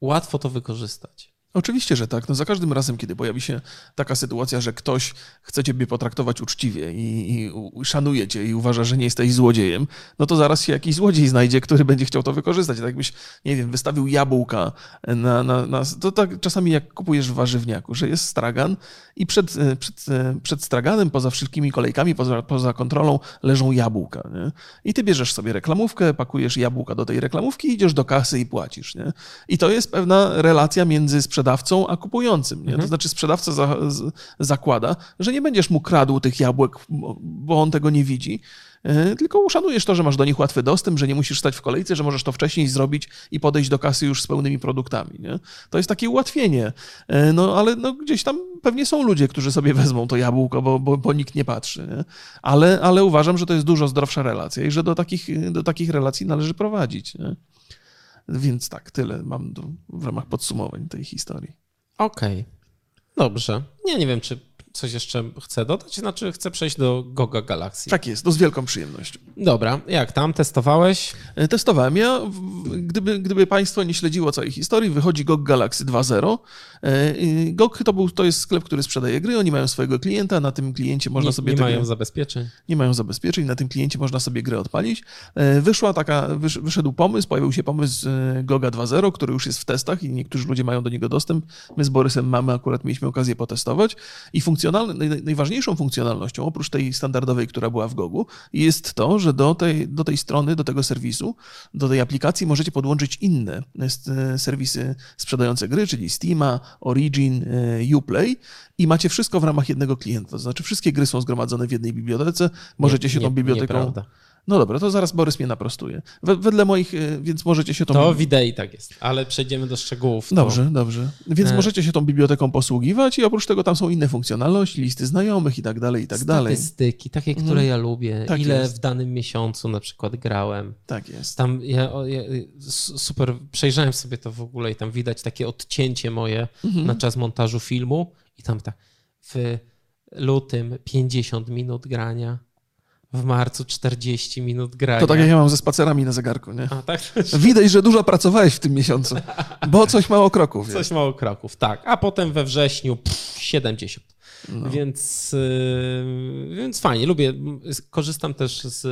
Łatwo to wykorzystać. Oczywiście, że tak. No za każdym razem, kiedy pojawi się taka sytuacja, że ktoś chce ciebie potraktować uczciwie i, i, i, szanuje cię i uważa, że nie jesteś złodziejem, no to zaraz się jakiś złodziej znajdzie, który będzie chciał to wykorzystać. Tak jakbyś, nie wiem, wystawił jabłka na... na, na to tak czasami jak kupujesz w warzywniaku, że jest stragan i przed, przed, przed straganem, poza wszystkimi kolejkami, poza, poza kontrolą leżą jabłka. Nie? I ty bierzesz sobie reklamówkę, pakujesz jabłka do tej reklamówki, idziesz do kasy i płacisz. Nie? I to jest pewna relacja między sprzedawcą sprzedawcą, a kupującym. Nie? Mhm. To znaczy sprzedawca za, z, zakłada, że nie będziesz mu kradł tych jabłek, bo on tego nie widzi, e, tylko uszanujesz to, że masz do nich łatwy dostęp, że nie musisz stać w kolejce, że możesz to wcześniej zrobić i podejść do kasy już z pełnymi produktami. Nie? To jest takie ułatwienie. E, no ale no, gdzieś tam pewnie są ludzie, którzy sobie wezmą to jabłko, bo, bo, bo nikt nie patrzy. Nie? Ale, ale uważam, że to jest dużo zdrowsza relacja i że do takich, do takich relacji należy prowadzić. Nie? Więc tak, tyle mam do, w ramach podsumowań tej historii. Okej. Okay. Dobrze. Ja nie wiem, czy coś jeszcze chcę dodać? Znaczy, chcę przejść do Goga Galaxy. Tak jest, to z wielką przyjemnością. Dobra, jak tam? Testowałeś? E, testowałem. Ja, gdyby, gdyby Państwo nie śledziło całej historii, wychodzi GOG Galaxy 2.0. E, GOG to, był, to jest sklep, który sprzedaje gry, oni mają swojego klienta, na tym kliencie można nie, sobie... Nie mają zabezpieczeń. Nie mają zabezpieczeń, na tym kliencie można sobie grę odpalić. E, wyszła taka, wyszedł pomysł, pojawił się pomysł GOGA 2.0, który już jest w testach i niektórzy ludzie mają do niego dostęp. My z Borysem mamy, akurat mieliśmy okazję potestować i najważniejszą funkcjonalnością, oprócz tej standardowej, która była w Gogu, jest to, że do tej, do tej strony, do tego serwisu, do tej aplikacji możecie podłączyć inne e, serwisy sprzedające gry, czyli Steama, Origin, e, Uplay i macie wszystko w ramach jednego klienta. To znaczy wszystkie gry są zgromadzone w jednej bibliotece, możecie nie, się tą biblioteką... Nieprawda. No dobra, to zaraz Borys mnie naprostuje. Wedle moich, e, więc możecie się tą... To w idei tak jest, ale przejdziemy do szczegółów. Dobrze, to... dobrze. Więc e... możecie się tą biblioteką posługiwać i oprócz tego tam są inne funkcjonalności, listy znajomych i tak dalej, i tak dalej. Statystyki, takie, które mhm. ja lubię. Tak Ile jest. w danym miesiącu na przykład grałem. Tak jest. Tam ja, ja, super, przejrzałem sobie to w ogóle i tam widać takie odcięcie moje mhm. na czas montażu filmu i tam tak w lutym 50 minut grania, w marcu 40 minut grania. To tak jak ja mam ze spacerami na zegarku, nie? A, tak? *laughs* Widać, że dużo pracowałeś w tym miesiącu, bo coś mało kroków. Coś jest. mało kroków, tak. A potem we wrześniu pff, 70. Więc, yy, więc fajnie, lubię. Korzystam też z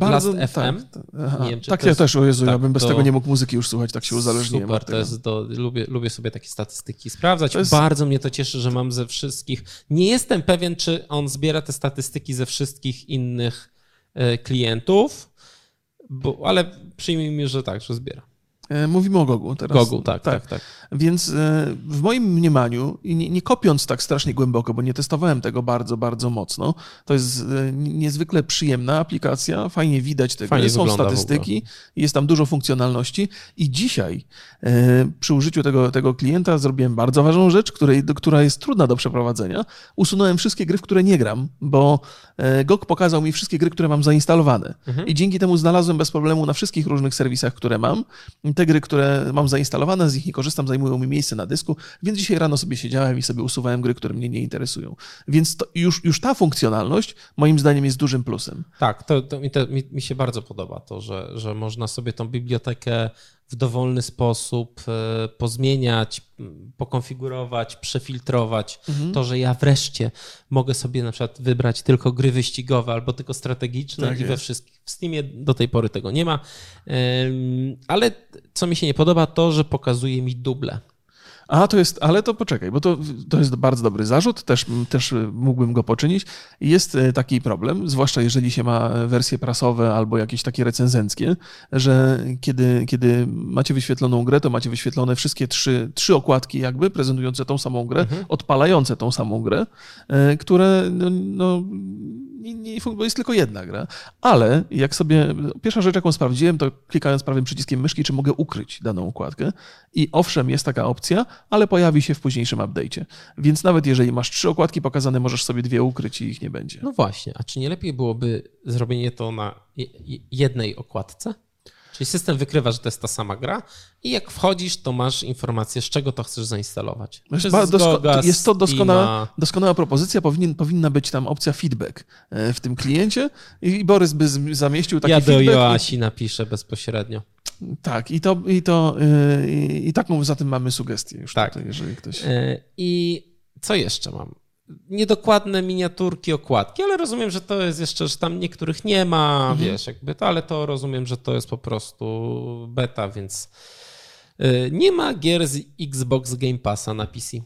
Bardzo- Last tak, FM. tak, wiem, tak ja jest- też, o Jezu, ja tak, bym bez to- tego nie mógł muzyki już słuchać, tak się uzależniłem Super, od tego. jest do, lubię, lubię sobie takie statystyki sprawdzać. Jest- Bardzo mnie to cieszy, że mam ze wszystkich. Nie jestem pewien, czy on zbiera te statystyki ze wszystkich innych e, klientów, bo, ale przyjmijmy, że tak, że zbiera. E, Mówimy o Gogu teraz. Gogu, tak, tak, tak. Więc e, w moim mniemaniu, i nie, nie kopiąc tak strasznie głęboko, bo nie testowałem tego bardzo, bardzo mocno, to jest e, niezwykle przyjemna aplikacja, fajnie widać te Fajnie są statystyki, jest tam dużo funkcjonalności. I dzisiaj e, przy użyciu tego, tego klienta zrobiłem bardzo ważną rzecz, której, która jest trudna do przeprowadzenia. Usunąłem wszystkie gry, w które nie gram, bo GOG pokazał mi wszystkie gry, które mam zainstalowane. I dzięki temu znalazłem bez problemu na wszystkich różnych serwisach, które mam, te gry, które mam zainstalowane, z nich nie korzystam, zajmują mi miejsce na dysku, więc dzisiaj rano sobie siedziałem i sobie usuwałem gry, które mnie nie interesują. Więc już, już ta funkcjonalność moim zdaniem jest dużym plusem. Tak, to, to, mi, to mi, mi się bardzo podoba to, że, że można sobie tą bibliotekę w dowolny sposób e, pozmieniać, pokonfigurować, przefiltrować. Mhm. To, że ja wreszcie mogę sobie na przykład wybrać tylko gry wyścigowe albo tylko strategiczne Tak i we jest. wszystkich. W Steamie do tej pory tego nie ma. Ale co mi się nie podoba, to, że pokazuje mi duble. A to jest, ale to poczekaj, bo to, to jest bardzo dobry zarzut, też, też mógłbym go poczynić. Jest e, taki problem, zwłaszcza jeżeli się ma wersje prasowe albo jakieś takie recenzenckie, że kiedy, kiedy macie wyświetloną grę, to macie wyświetlone wszystkie trzy, trzy okładki jakby prezentujące tą samą grę, odpalające tą samą grę, e, które no, no nie, nie, bo jest tylko jedna gra. Ale jak sobie, pierwsza rzecz jaką sprawdziłem, to klikając prawym przyciskiem myszki, czy mogę ukryć daną układkę. I owszem, jest taka opcja, ale pojawi się w późniejszym update'cie. Więc nawet jeżeli masz trzy okładki pokazane, możesz sobie dwie ukryć i ich nie będzie. No właśnie, a czy nie lepiej byłoby zrobienie to na je- je- jednej okładce? Czyli system wykrywa, że to jest ta sama gra i jak wchodzisz, to masz informację, z czego to chcesz zainstalować. Dosko- jest to doskonała, doskonała propozycja. Powinien, powinna być tam opcja feedback e, w tym kliencie i Borys by z- zamieścił taki Ja do feedback. Joasi napiszę bezpośrednio. I, tak, i to, i to e, i, i taką za tym mamy sugestię już Tak. tutaj, jeżeli ktoś... E, I co jeszcze mam? Niedokładne miniaturki, okładki, ale rozumiem, że to jest jeszcze, że tam niektórych nie ma, wiesz, jakby to, ale to rozumiem, że to jest po prostu beta, więc e, nie ma gier z Xbox Game Passa na PC.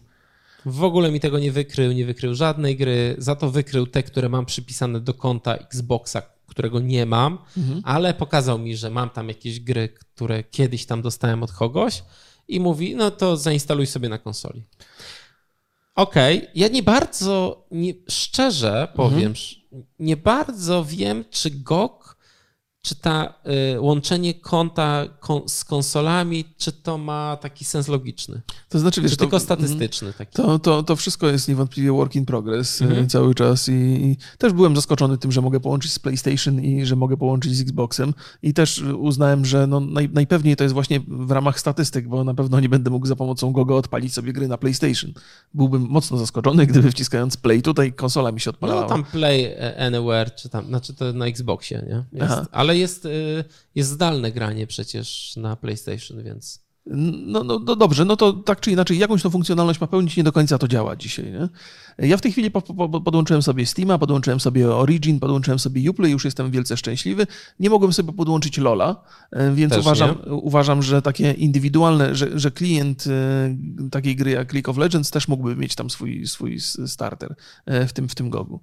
W ogóle mi tego nie wykrył, nie wykrył żadnej gry, za to wykrył te, które mam przypisane do konta Xboxa, którego nie mam, ale pokazał mi, że mam tam jakieś gry, które kiedyś tam dostałem od kogoś i mówi, no to zainstaluj sobie na konsoli. Okej, ja nie bardzo, nie, szczerze powiem, sz- nie bardzo wiem, czy GOG, czy ta y, łączenie konta kon, z konsolami, czy to ma taki sens logiczny, To znaczy, wiesz, czy to, tylko statystyczny taki. To, to, to wszystko jest niewątpliwie work in progress e, Mhm. cały czas i, i też byłem zaskoczony tym, że mogę połączyć z PlayStation i że mogę połączyć z Xboxem i też uznałem, że no naj, najpewniej to jest właśnie w ramach statystyk, bo na pewno nie będę mógł za pomocą Gogo odpalić sobie gry na PlayStation. Byłbym mocno zaskoczony, gdyby wciskając Play tutaj konsola mi się odpalała. No tam Play e, Anywhere, czy tam, znaczy to na Xboxie, nie? Jest, Aha. Ale jest, y, jest zdalne granie przecież na PlayStation, więc No, no, no dobrze, no to tak czy inaczej jakąś tą funkcjonalność ma pełnić, nie do końca to działa dzisiaj. Nie? Ja w tej chwili po, po, podłączyłem sobie Steama, podłączyłem sobie Origin, podłączyłem sobie Uplay, już jestem wielce szczęśliwy. Nie mogłem sobie podłączyć Lola, e, więc Też uważam, uważam, że takie indywidualne, że, że klient e, takiej gry jak League of Legends też mógłby mieć tam swój, swój starter e, w tym, w tym gogu.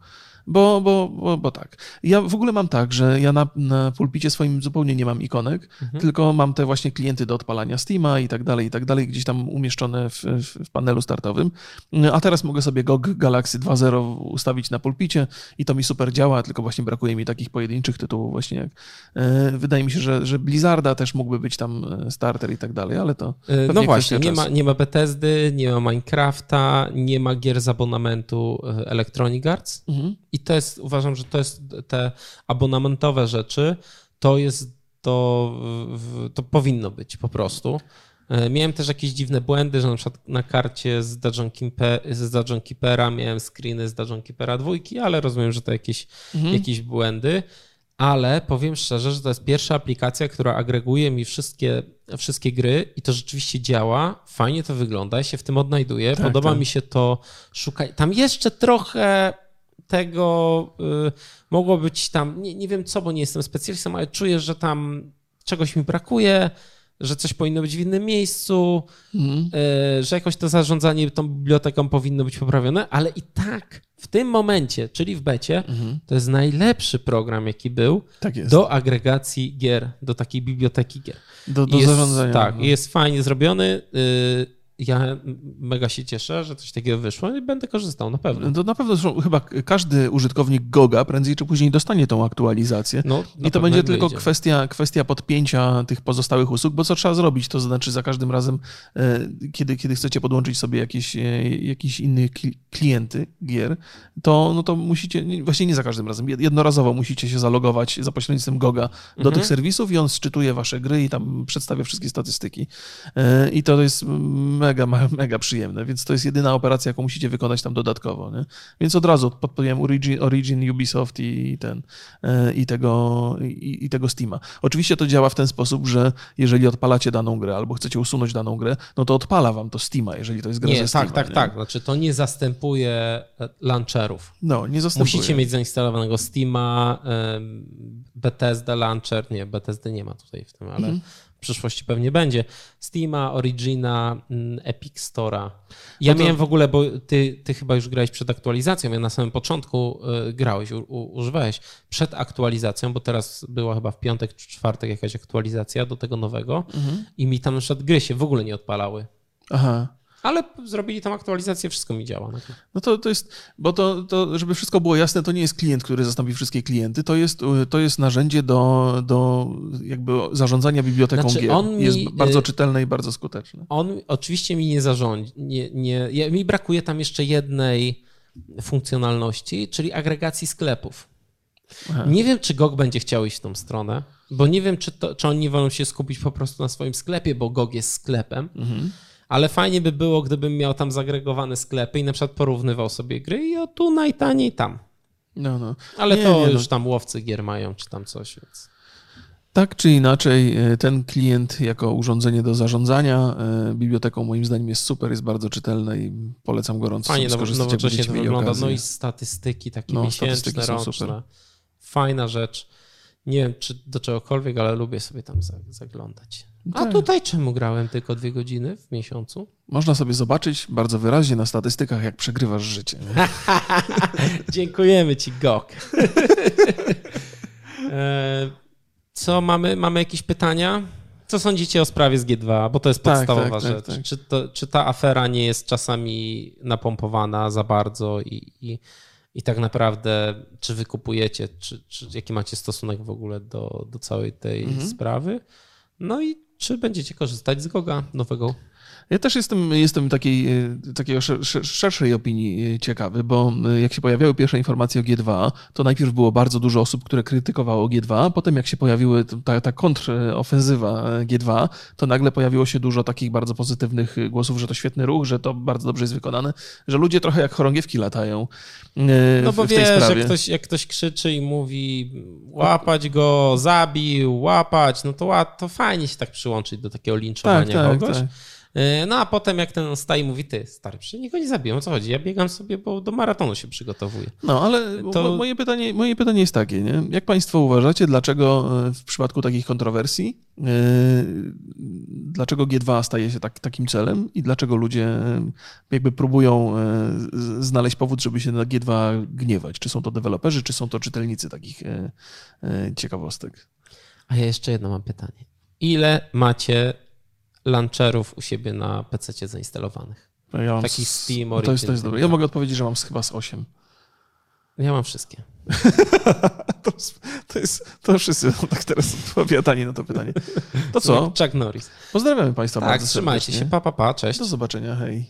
Bo, bo, bo, bo tak. Ja w ogóle mam tak, że ja na, na pulpicie swoim zupełnie nie mam ikonek, tylko mam te właśnie klienty do odpalania Steama i tak dalej, i tak dalej, gdzieś tam umieszczone w, w, panelu startowym. A teraz mogę sobie GOG Galaxy 2.0 ustawić na pulpicie i to mi super działa, tylko właśnie brakuje mi takich pojedynczych tytułów właśnie jak... E, wydaje mi się, że, że Blizzarda też mógłby być tam e, starter i tak dalej, ale to pewnie No właśnie, nie ma, nie ma Bethesdy, nie ma Minecrafta, nie ma gier z abonamentu Electronic Arts. Mhm. I to jest, uważam, że to jest te abonamentowe rzeczy, to jest to, to powinno być po prostu. E, miałem też jakieś dziwne błędy, że na przykład na karcie z Dungeon, Keeper, z Dungeon Keepera miałem screeny z Dungeon Keepera dwójki, ale rozumiem, że to jakieś, Mhm. jakieś błędy. Ale powiem szczerze, że to jest pierwsza aplikacja, która agreguje mi wszystkie, wszystkie gry i to rzeczywiście działa. Fajnie to wygląda, ja się w tym odnajduję. Tak, Podoba tak. mi się to szukać. Tam jeszcze trochę tego y, mogło być tam, nie, nie wiem co, bo nie jestem specjalistą, ale czuję, że tam czegoś mi brakuje, że coś powinno być w innym miejscu, y, że jakoś to zarządzanie tą biblioteką powinno być poprawione, ale i tak w tym momencie, czyli w becie, Mhm. to jest najlepszy program, jaki był Tak do agregacji gier, do takiej biblioteki gier. do, do jest, zarządzania. Tak, no. jest fajnie zrobiony. y, Ja mega się cieszę, że coś takiego wyszło i będę korzystał na pewno. To na pewno zresztą chyba każdy użytkownik Goga prędzej czy później dostanie tą aktualizację. No, I to będzie tylko wyjdzie. kwestia, kwestia podpięcia tych pozostałych usług, bo co trzeba zrobić? To znaczy za każdym razem, e, kiedy, kiedy chcecie podłączyć sobie jakieś, e, jakieś inne kli- klienty gier, to, no to musicie, nie- właśnie nie za każdym razem, jed- jednorazowo musicie się zalogować za pośrednictwem Goga do Mhm. tych serwisów i on szczytuje wasze gry i tam przedstawia wszystkie statystyki. E, I to jest mega, me- mega przyjemne, więc to jest jedyna operacja, jaką musicie wykonać tam dodatkowo. Nie? Więc od razu podpowiem Origin, Origin Ubisoft i ten e, i tego, i, i tego Steama. Oczywiście to działa w ten sposób, że jeżeli odpalacie daną grę albo chcecie usunąć daną grę, no to odpala wam to Steama, jeżeli to jest gra Nie, ze tak, Steama. tak, nie? tak. Znaczy to nie zastępuje e, launcherów. No, nie zastępuje. Musicie mieć zainstalowanego Steama, Bethesda Launcher. Nie, Bethesdy nie ma tutaj w tym, ale Mhm. Przyszłości pewnie będzie. Steama, Origina, mm, Epic Store'a. Ja No to- miałem w ogóle, bo ty, ty chyba już grałeś przed aktualizacją, ja na samym początku y, grałeś, u, u, używałeś przed aktualizacją, bo teraz była chyba w piątek czy czwartek jakaś aktualizacja do tego nowego Mhm. i mi tam na przykład gry się w ogóle nie odpalały. Aha. Ale zrobili tam aktualizację, wszystko mi działa. No to- No to, to jest, bo to, to, żeby wszystko było jasne, to nie jest klient, który zastąpi wszystkie klienty, to jest, to jest narzędzie do, do jakby zarządzania biblioteką Znaczy, gier. on mi, jest bardzo y- czytelne i bardzo skuteczne. On oczywiście mi nie zarządzi. Nie, nie, ja, mi brakuje tam jeszcze jednej funkcjonalności, czyli agregacji sklepów. Aha. Nie wiem, czy GOG będzie chciał iść w tą stronę, bo nie wiem, czy, to, czy oni wolą się skupić po prostu na swoim sklepie, bo GOG jest sklepem, Mhm. Ale fajnie by było, gdybym miał tam zagregowane sklepy i na przykład porównywał sobie gry i o tu najtaniej tam. No, no. Ale Nie, to nie, no. już tam łowcy gier mają, czy tam coś, więc... Tak czy inaczej, e, ten klient jako urządzenie do zarządzania e, biblioteką moim zdaniem jest super, jest bardzo czytelny i polecam gorąco Fajnie, skorzystać, jak nowocześnie będziecie to wygląda. No i statystyki takie No, miesięczne, statystyki są roczne. super. Fajna rzecz. Nie wiem, czy do czegokolwiek, ale lubię sobie tam za- zaglądać. A Tak. tutaj czemu grałem tylko dwie godziny w miesiącu? Można sobie zobaczyć bardzo wyraźnie na statystykach, jak przegrywasz życie. *laughs* Dziękujemy ci, Gok. *laughs* E, Co mamy? Mamy jakieś pytania? Co sądzicie o sprawie z G2? Bo to jest Tak, podstawowa tak, tak, rzecz. tak. Czy, to, czy ta afera nie jest czasami napompowana za bardzo i, i, i tak naprawdę czy wy kupujecie, czy, czy jaki macie stosunek w ogóle do, do całej tej Mhm. sprawy? No i czy będziecie korzystać z Goga nowego? Ja też jestem, jestem takiej, e, takiej szer- szer- szerszej opinii e, ciekawy, bo e, jak się pojawiały pierwsze informacje o G2, to najpierw było bardzo dużo osób, które krytykowało G2, a potem jak się pojawiły ta, ta kontrofensywa e, G2, to nagle pojawiło się dużo takich bardzo pozytywnych głosów, że to świetny ruch, że to bardzo dobrze jest wykonane, że ludzie trochę jak chorągiewki latają e, No w, bo w tej wiesz, sprawie. jak ktoś, jak ktoś krzyczy i mówi łapać go, zabił, łapać, no to, to fajnie się tak przyłączyć do takiego tak, linczowania tak, kogoś. tak. E, No a potem jak ten staje mówi, ty stary, przecież nikogo nie zabiłem, o co chodzi? Ja biegam sobie, bo do maratonu się przygotowuję. No, ale To- mo- moje, pytanie, moje pytanie jest takie, nie? Jak Państwo uważacie, dlaczego e, w przypadku takich kontrowersji, e, dlaczego G2 staje się tak, takim celem i dlaczego ludzie jakby próbują znaleźć powód, żeby się na G2 gniewać? Czy są to deweloperzy, czy są to czytelnicy takich ciekawostek? A ja jeszcze jedno mam pytanie. Ile macie launcherów u siebie na PC zainstalowanych? Ja mam Takich z- Steam, no to jest, to jest Origin, dobre. Ja mogę odpowiedzieć, że mam chyba z 8. Ja mam wszystkie. *laughs* To, to jest, to wszyscy tak teraz odpowiadani na to pytanie. To co? *laughs* Chuck Norris. Pozdrawiamy Państwa Tak, bardzo trzymajcie się, pa, pa, pa, cześć. Do zobaczenia, hej.